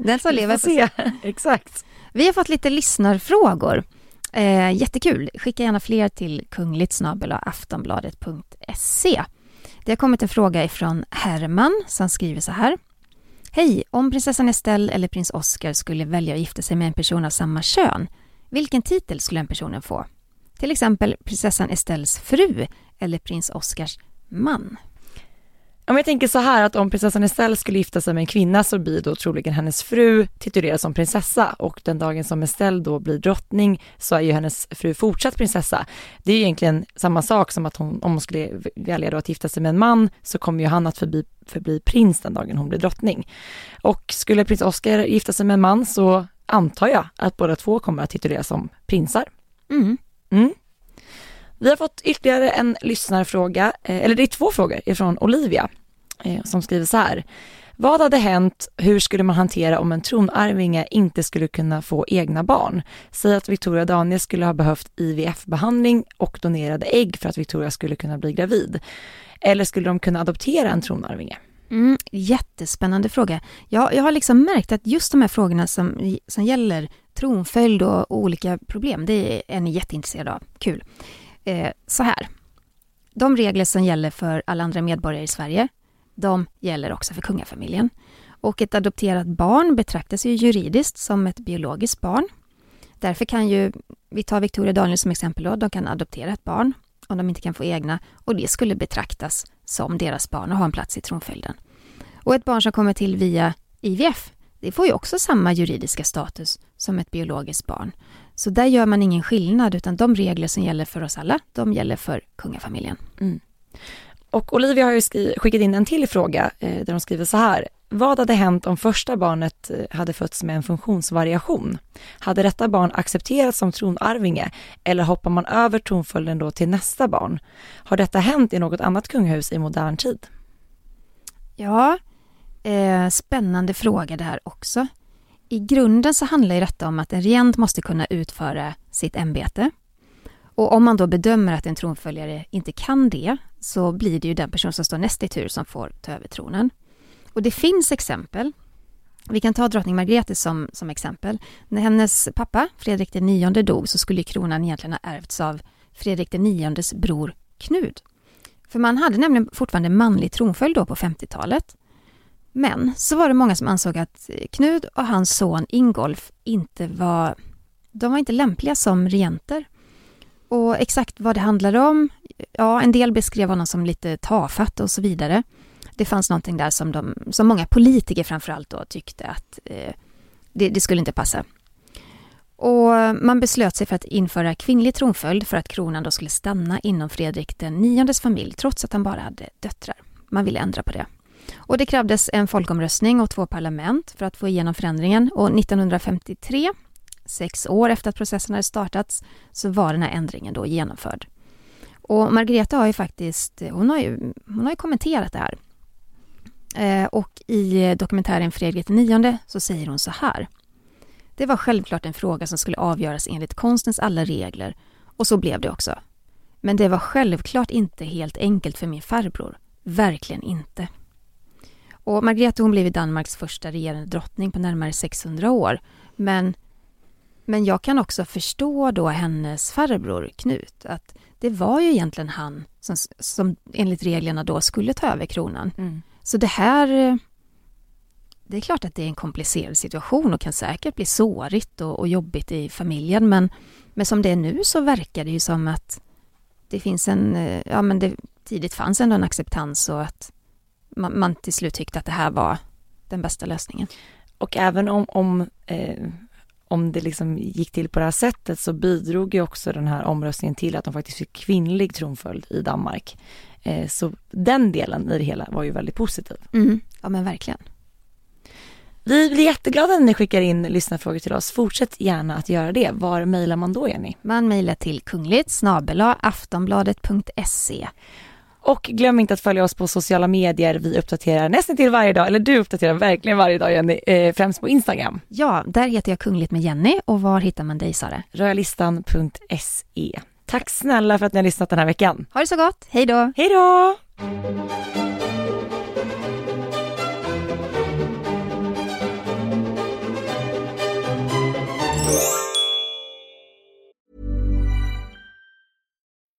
Den som Vi lever får se. Exakt. Vi har fått lite lyssnarfrågor. Eh, jättekul. Skicka gärna fler till kungligt aftonbladet.se. Det har kommit en fråga ifrån Herman som skriver så här. Hej! Om prinsessan Estelle eller prins Oscar skulle välja att gifta sig med en person av samma kön, vilken titel skulle den personen få? Till exempel prinsessan Estelles fru eller prins Oscars man. Om jag tänker så här att om prinsessan Estelle skulle gifta sig med en kvinna så blir då troligen hennes fru titulerad som prinsessa och den dagen som Estelle då blir drottning så är ju hennes fru fortsatt prinsessa. Det är ju egentligen samma sak som att hon, om hon skulle välja då att gifta sig med en man så kommer ju han att förbi, förbli prins den dagen hon blir drottning. Och skulle prins Oscar gifta sig med en man så antar jag att båda två kommer att tituleras som prinsar. Mm. Mm. Vi har fått ytterligare en lyssnarfråga, eh, eller det är två frågor ifrån Olivia eh, som skriver så här. Vad hade hänt, hur skulle man hantera om en tronarvinge inte skulle kunna få egna barn? Säg att Victoria Daniel skulle ha behövt IVF-behandling och donerade ägg för att Victoria skulle kunna bli gravid. Eller skulle de kunna adoptera en tronarvinge? Mm, jättespännande fråga. Jag, jag har liksom märkt att just de här frågorna som, som gäller tronföljd och, och olika problem, det är ni jätteintresserade av. Kul. Eh, så här. De regler som gäller för alla andra medborgare i Sverige, de gäller också för kungafamiljen. Och ett adopterat barn betraktas ju juridiskt som ett biologiskt barn. Därför kan ju, vi tar Victoria Daniel som exempel då, de kan adoptera ett barn om de inte kan få egna och det skulle betraktas som deras barn och ha en plats i tronföljden. Och ett barn som kommer till via IVF, det får ju också samma juridiska status som ett biologiskt barn. Så där gör man ingen skillnad utan de regler som gäller för oss alla, de gäller för kungafamiljen. Mm. Och Olivia har ju skri- skickat in en till fråga eh, där hon skriver så här. Vad hade hänt om första barnet eh, hade fötts med en funktionsvariation? Hade detta barn accepterats som tronarvinge eller hoppar man över tronföljden då till nästa barn? Har detta hänt i något annat kungahus i modern tid? Ja, eh, spännande fråga det här också. I grunden så handlar ju detta om att en regent måste kunna utföra sitt ämbete. Och om man då bedömer att en tronföljare inte kan det, så blir det ju den person som står näst i tur som får ta över tronen. Och det finns exempel. Vi kan ta drottning Margrethe som, som exempel. När hennes pappa, Fredrik IX, dog så skulle kronan egentligen ha ärvts av Fredrik IXs bror Knud. För man hade nämligen fortfarande manlig tronföljd då på 50-talet. Men så var det många som ansåg att Knud och hans son Ingolf inte var, de var inte lämpliga som regenter. Och exakt vad det handlade om, ja en del beskrev honom som lite tafatt och så vidare. Det fanns någonting där som, de, som många politiker framförallt då tyckte att eh, det, det skulle inte passa. Och man beslöt sig för att införa kvinnlig tronföljd för att kronan då skulle stanna inom Fredrik den niondes familj trots att han bara hade döttrar. Man ville ändra på det. Och det krävdes en folkomröstning och två parlament för att få igenom förändringen och 1953, sex år efter att processen hade startats, så var den här ändringen då genomförd. Och Margareta har ju faktiskt, hon har ju, hon har ju kommenterat det här. Eh, och i dokumentären Fredrik IX så säger hon så här. Det var självklart en fråga som skulle avgöras enligt konstens alla regler och så blev det också. Men det var självklart inte helt enkelt för min farbror. Verkligen inte. Och Margrethe hon blev Danmarks första regerande drottning på närmare 600 år. Men, men jag kan också förstå då hennes farbror Knut, att det var ju egentligen han som, som enligt reglerna då skulle ta över kronan. Mm. Så det här... Eh, det är klart att det är en komplicerad situation och kan säkert bli sårigt och, och jobbigt i familjen men, men som det är nu så verkar det ju som att det finns en... Eh, ja men det tidigt fanns ändå en acceptans och att man, man till slut tyckte att det här var den bästa lösningen. Och även om, om, eh, om det liksom gick till på det här sättet så bidrog ju också den här omröstningen till att de faktiskt fick kvinnlig tronföljd i Danmark. Eh, så den delen i det hela var ju väldigt positiv. Mm. Ja men verkligen. Vi blir jätteglada när ni skickar in lyssnarfrågor till oss. Fortsätt gärna att göra det. Var mejlar man då Jenny? Man mejlar till kungligt aftonbladet.se. Och glöm inte att följa oss på sociala medier. Vi uppdaterar nästan till varje dag, eller du uppdaterar verkligen varje dag Jenny, eh, främst på Instagram. Ja, där heter jag Kungligt med Jenny och var hittar man dig Sara? Rödlistan.se. Tack snälla för att ni har lyssnat den här veckan. Ha det så gott, hej då! Hej då!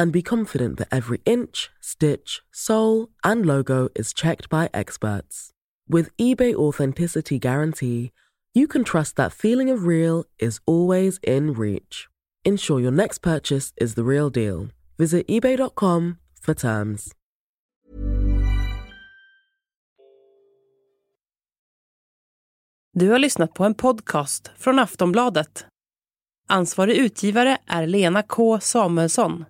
and be confident that every inch, stitch, sole, and logo is checked by experts. With eBay Authenticity Guarantee, you can trust that feeling of real is always in reach. Ensure your next purchase is the real deal. Visit eBay.com for terms. Du har lyssnat på en podcast från Aftonbladet. Ansvarig utgivare är Lena K Samuelsson.